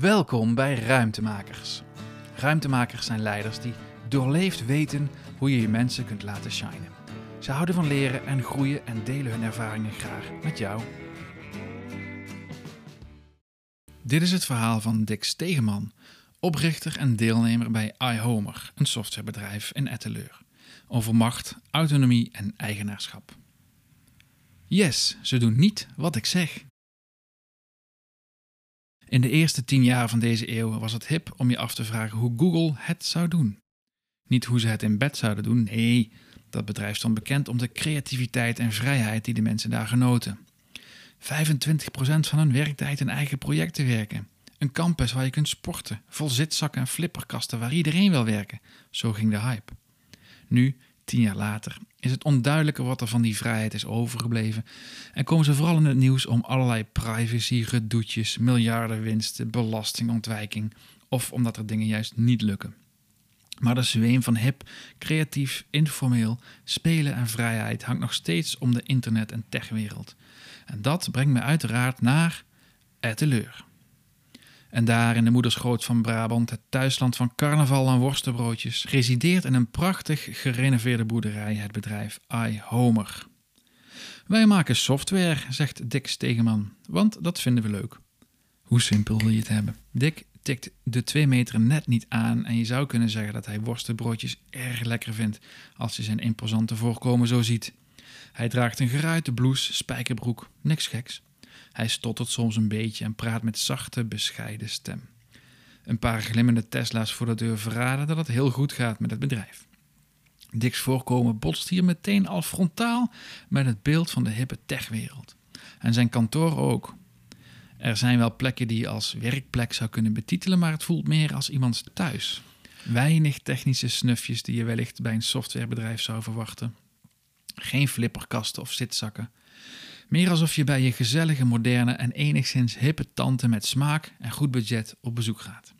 Welkom bij Ruimtemakers. Ruimtemakers zijn leiders die doorleefd weten hoe je je mensen kunt laten shinen. Ze houden van leren en groeien en delen hun ervaringen graag met jou. Dit is het verhaal van Dick Stegeman, oprichter en deelnemer bij iHomer, een softwarebedrijf in Etteleur, over macht, autonomie en eigenaarschap. Yes, ze doen niet wat ik zeg. In de eerste tien jaar van deze eeuw was het hip om je af te vragen hoe Google het zou doen. Niet hoe ze het in bed zouden doen, nee, dat bedrijf stond bekend om de creativiteit en vrijheid die de mensen daar genoten. 25% van hun werktijd in eigen projecten werken. Een campus waar je kunt sporten, vol zitzakken en flipperkasten waar iedereen wil werken. Zo ging de hype. Nu, tien jaar later, is het onduidelijker wat er van die vrijheid is overgebleven en komen ze vooral in het nieuws om allerlei privacy, gedoetjes, miljardenwinsten, belastingontwijking of omdat er dingen juist niet lukken. Maar de zweem van hip, creatief, informeel, spelen en vrijheid hangt nog steeds om de internet- en techwereld. En dat brengt me uiteraard naar Etteleur. En daar in de moederschoot van Brabant, het thuisland van carnaval en worstenbroodjes, resideert in een prachtig gerenoveerde boerderij het bedrijf iHomer. Wij maken software, zegt Dick Stegeman, want dat vinden we leuk. Hoe simpel wil je het hebben? Dick tikt de twee meter net niet aan en je zou kunnen zeggen dat hij worstenbroodjes erg lekker vindt als je zijn imposante voorkomen zo ziet. Hij draagt een geruite blouse, spijkerbroek, niks geks. Hij stottert soms een beetje en praat met zachte, bescheiden stem. Een paar glimmende Tesla's voor de deur verraden dat het heel goed gaat met het bedrijf. Dick's voorkomen botst hier meteen al frontaal met het beeld van de hippe techwereld. En zijn kantoor ook. Er zijn wel plekken die je als werkplek zou kunnen betitelen, maar het voelt meer als iemands thuis. Weinig technische snufjes die je wellicht bij een softwarebedrijf zou verwachten. Geen flipperkasten of zitzakken. Meer alsof je bij je gezellige, moderne en enigszins hippe tante met smaak en goed budget op bezoek gaat.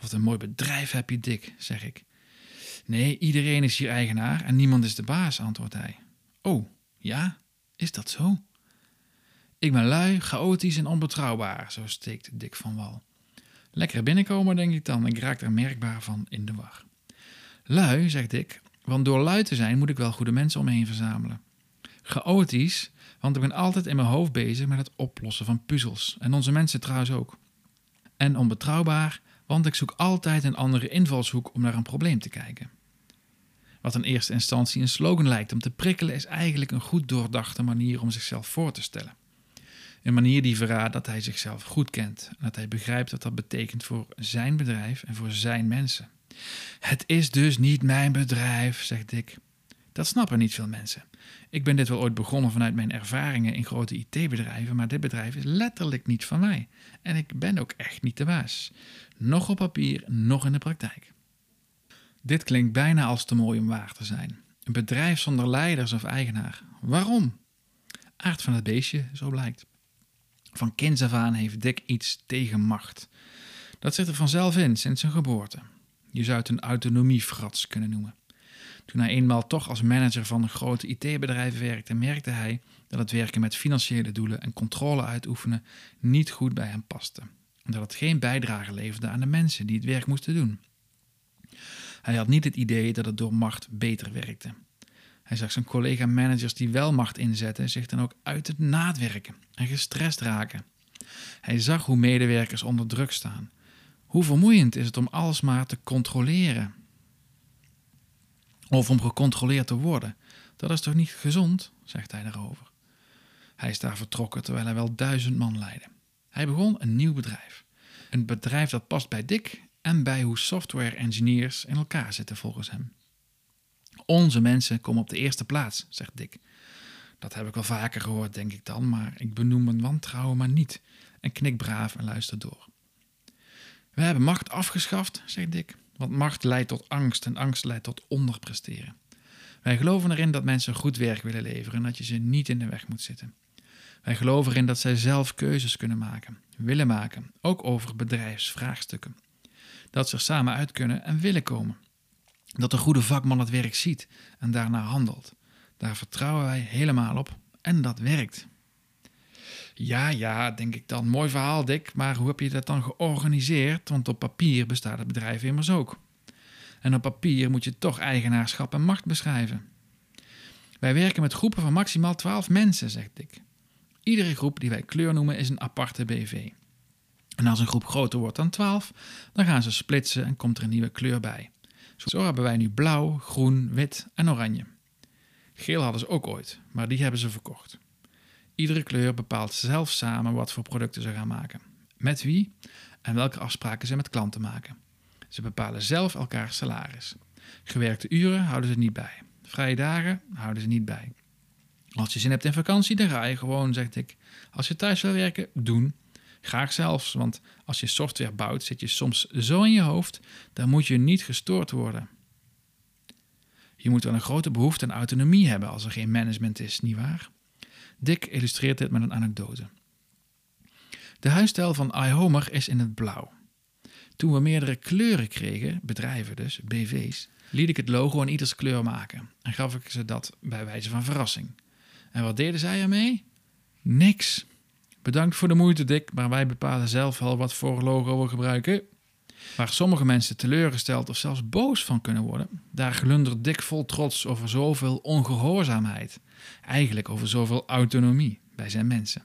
Wat een mooi bedrijf heb je, Dick, zeg ik. Nee, iedereen is hier eigenaar en niemand is de baas, antwoordt hij. Oh, ja? Is dat zo? Ik ben lui, chaotisch en onbetrouwbaar, zo steekt Dick van Wal. Lekker binnenkomen, denk ik dan. Ik raak er merkbaar van in de war. Lui, zegt Dick, want door lui te zijn moet ik wel goede mensen om me heen verzamelen. Chaotisch, want ik ben altijd in mijn hoofd bezig met het oplossen van puzzels. En onze mensen trouwens ook. En onbetrouwbaar, want ik zoek altijd een andere invalshoek om naar een probleem te kijken. Wat in eerste instantie een slogan lijkt om te prikkelen, is eigenlijk een goed doordachte manier om zichzelf voor te stellen. Een manier die verraadt dat hij zichzelf goed kent en dat hij begrijpt wat dat betekent voor zijn bedrijf en voor zijn mensen. Het is dus niet mijn bedrijf, zegt Dick. Dat snappen niet veel mensen. Ik ben dit wel ooit begonnen vanuit mijn ervaringen in grote IT-bedrijven, maar dit bedrijf is letterlijk niet van mij. En ik ben ook echt niet de baas. Nog op papier, nog in de praktijk. Dit klinkt bijna als te mooi om waar te zijn. Een bedrijf zonder leiders of eigenaar. Waarom? Aard van het beestje, zo blijkt. Van kinds af aan heeft Dick iets tegen macht. Dat zit er vanzelf in sinds zijn geboorte. Je zou het een autonomiefrats kunnen noemen. Toen hij eenmaal toch als manager van een grote IT-bedrijf werkte, merkte hij dat het werken met financiële doelen en controle uitoefenen niet goed bij hem paste. En dat het geen bijdrage leverde aan de mensen die het werk moesten doen. Hij had niet het idee dat het door macht beter werkte. Hij zag zijn collega-managers die wel macht inzetten zich dan ook uit het naadwerken en gestrest raken. Hij zag hoe medewerkers onder druk staan. Hoe vermoeiend is het om alles maar te controleren? Of om gecontroleerd te worden. Dat is toch niet gezond, zegt hij daarover. Hij is daar vertrokken terwijl hij wel duizend man leidde. Hij begon een nieuw bedrijf. Een bedrijf dat past bij Dick en bij hoe software engineers in elkaar zitten volgens hem. Onze mensen komen op de eerste plaats, zegt Dick. Dat heb ik wel vaker gehoord, denk ik dan, maar ik benoem mijn wantrouwen maar niet en knik braaf en luister door. We hebben macht afgeschaft, zegt Dick, want macht leidt tot angst en angst leidt tot onderpresteren. Wij geloven erin dat mensen goed werk willen leveren en dat je ze niet in de weg moet zitten. Wij geloven erin dat zij zelf keuzes kunnen maken, willen maken, ook over bedrijfsvraagstukken. Dat ze er samen uit kunnen en willen komen. Dat de goede vakman het werk ziet en daarna handelt. Daar vertrouwen wij helemaal op en dat werkt. Ja, ja, denk ik dan. Mooi verhaal, Dick. Maar hoe heb je dat dan georganiseerd? Want op papier bestaat het bedrijf immers ook. En op papier moet je toch eigenaarschap en macht beschrijven. Wij werken met groepen van maximaal 12 mensen, zegt Dick. Iedere groep die wij kleur noemen is een aparte BV. En als een groep groter wordt dan 12, dan gaan ze splitsen en komt er een nieuwe kleur bij. Zo hebben wij nu blauw, groen, wit en oranje. Geel hadden ze ook ooit, maar die hebben ze verkocht. Iedere kleur bepaalt zelf samen wat voor producten ze gaan maken, met wie en welke afspraken ze met klanten maken. Ze bepalen zelf elkaars salaris. Gewerkte uren houden ze niet bij. Vrije dagen houden ze niet bij. Als je zin hebt in vakantie, dan ga je gewoon, zegt ik. Als je thuis wil werken, doen. Graag zelfs, want als je software bouwt, zit je soms zo in je hoofd, dan moet je niet gestoord worden. Je moet wel een grote behoefte aan autonomie hebben als er geen management is, nietwaar? Dick illustreert dit met een anekdote. De huisstijl van iHomer is in het blauw. Toen we meerdere kleuren kregen, bedrijven dus, BV's, liet ik het logo in ieders kleur maken en gaf ik ze dat bij wijze van verrassing. En wat deden zij ermee? Niks. Bedankt voor de moeite, Dick, maar wij bepalen zelf wel wat voor logo we gebruiken. Waar sommige mensen teleurgesteld of zelfs boos van kunnen worden, daar glundert Dick vol trots over zoveel ongehoorzaamheid. Eigenlijk over zoveel autonomie bij zijn mensen.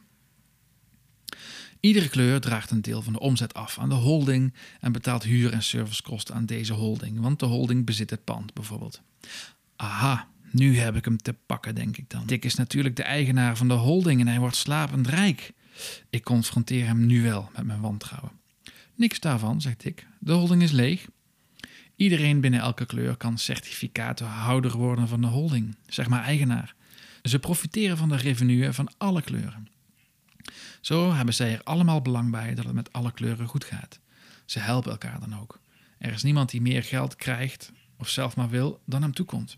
Iedere kleur draagt een deel van de omzet af aan de holding en betaalt huur- en servicekosten aan deze holding, want de holding bezit het pand bijvoorbeeld. Aha, nu heb ik hem te pakken, denk ik dan. Dick is natuurlijk de eigenaar van de holding en hij wordt slapend rijk. Ik confronteer hem nu wel met mijn wantrouwen. Niks daarvan, zegt Dick. De holding is leeg. Iedereen binnen elke kleur kan certificatenhouder worden van de holding, zeg maar eigenaar. Ze profiteren van de revenue van alle kleuren. Zo hebben zij er allemaal belang bij dat het met alle kleuren goed gaat. Ze helpen elkaar dan ook. Er is niemand die meer geld krijgt of zelf maar wil dan hem toekomt.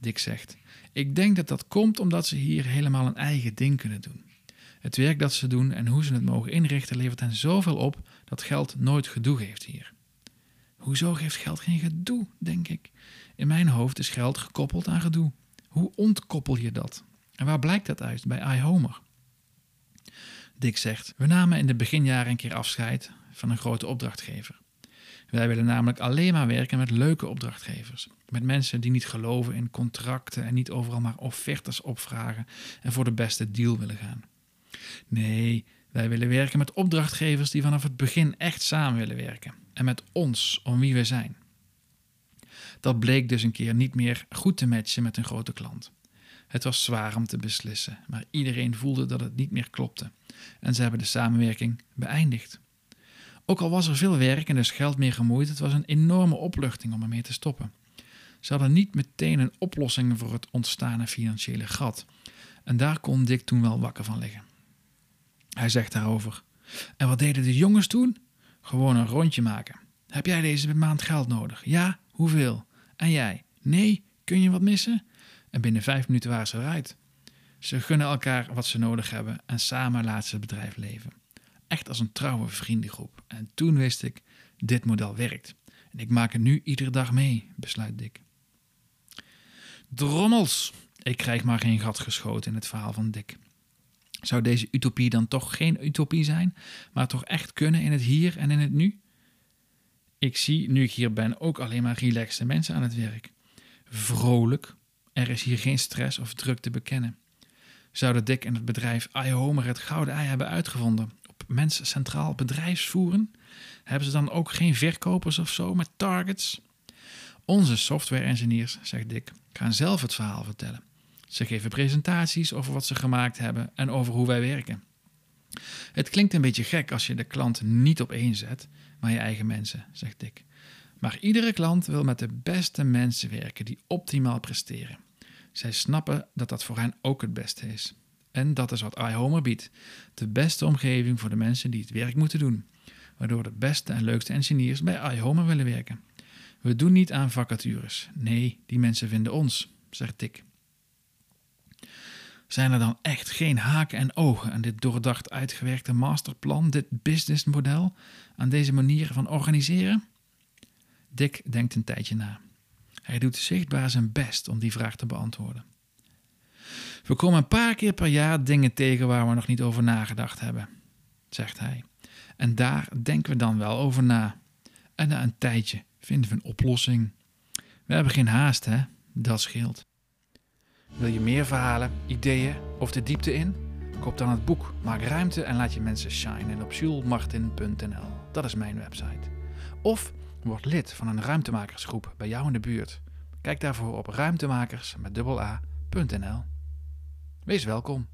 Dick zegt: Ik denk dat dat komt omdat ze hier helemaal een eigen ding kunnen doen. Het werk dat ze doen en hoe ze het mogen inrichten levert hen zoveel op dat geld nooit gedoe geeft hier. Hoezo geeft geld geen gedoe, denk ik? In mijn hoofd is geld gekoppeld aan gedoe. Hoe ontkoppel je dat? En waar blijkt dat uit bij iHomer? Dick zegt: We namen in de beginjaren een keer afscheid van een grote opdrachtgever. Wij willen namelijk alleen maar werken met leuke opdrachtgevers. Met mensen die niet geloven in contracten en niet overal maar offertes opvragen en voor de beste deal willen gaan. Nee, wij willen werken met opdrachtgevers die vanaf het begin echt samen willen werken. En met ons, om wie we zijn. Dat bleek dus een keer niet meer goed te matchen met een grote klant. Het was zwaar om te beslissen, maar iedereen voelde dat het niet meer klopte. En ze hebben de samenwerking beëindigd. Ook al was er veel werk en dus geld meer gemoeid, het was een enorme opluchting om ermee te stoppen. Ze hadden niet meteen een oplossing voor het ontstane financiële gat. En daar kon Dick toen wel wakker van liggen. Hij zegt daarover: En wat deden de jongens toen? Gewoon een rondje maken. Heb jij deze maand geld nodig? Ja, hoeveel? En jij? Nee, kun je wat missen? En binnen vijf minuten waren ze eruit. Ze gunnen elkaar wat ze nodig hebben en samen laten ze het bedrijf leven. Echt als een trouwe vriendengroep. En toen wist ik, dit model werkt. En ik maak het nu iedere dag mee, besluit Dick. Drommels! Ik krijg maar geen gat geschoten in het verhaal van Dick. Zou deze utopie dan toch geen utopie zijn, maar toch echt kunnen in het hier en in het nu? Ik zie, nu ik hier ben, ook alleen maar relaxte mensen aan het werk. Vrolijk. Er is hier geen stress of druk te bekennen. Zouden Dick en het bedrijf iHomer het gouden ei hebben uitgevonden? Op mensen centraal bedrijfsvoeren? Hebben ze dan ook geen verkopers of zo met targets? Onze software engineers, zegt Dick, gaan zelf het verhaal vertellen. Ze geven presentaties over wat ze gemaakt hebben en over hoe wij werken. Het klinkt een beetje gek als je de klant niet op één zet, maar je eigen mensen, zegt Dick. Maar iedere klant wil met de beste mensen werken die optimaal presteren. Zij snappen dat dat voor hen ook het beste is. En dat is wat iHomer biedt: de beste omgeving voor de mensen die het werk moeten doen, waardoor de beste en leukste engineers bij iHomer willen werken. We doen niet aan vacatures. Nee, die mensen vinden ons, zegt Dick. Zijn er dan echt geen haken en ogen aan dit doordacht uitgewerkte masterplan, dit businessmodel, aan deze manier van organiseren? Dick denkt een tijdje na. Hij doet zichtbaar zijn best om die vraag te beantwoorden. We komen een paar keer per jaar dingen tegen waar we nog niet over nagedacht hebben, zegt hij. En daar denken we dan wel over na. En na een tijdje vinden we een oplossing. We hebben geen haast, hè? Dat scheelt. Wil je meer verhalen, ideeën of de diepte in? Koop dan het boek Maak ruimte en laat je mensen shinen op julesmartin.nl. Dat is mijn website. Of word lid van een ruimtemakersgroep bij jou in de buurt. Kijk daarvoor op ruimtemakers met Wees welkom.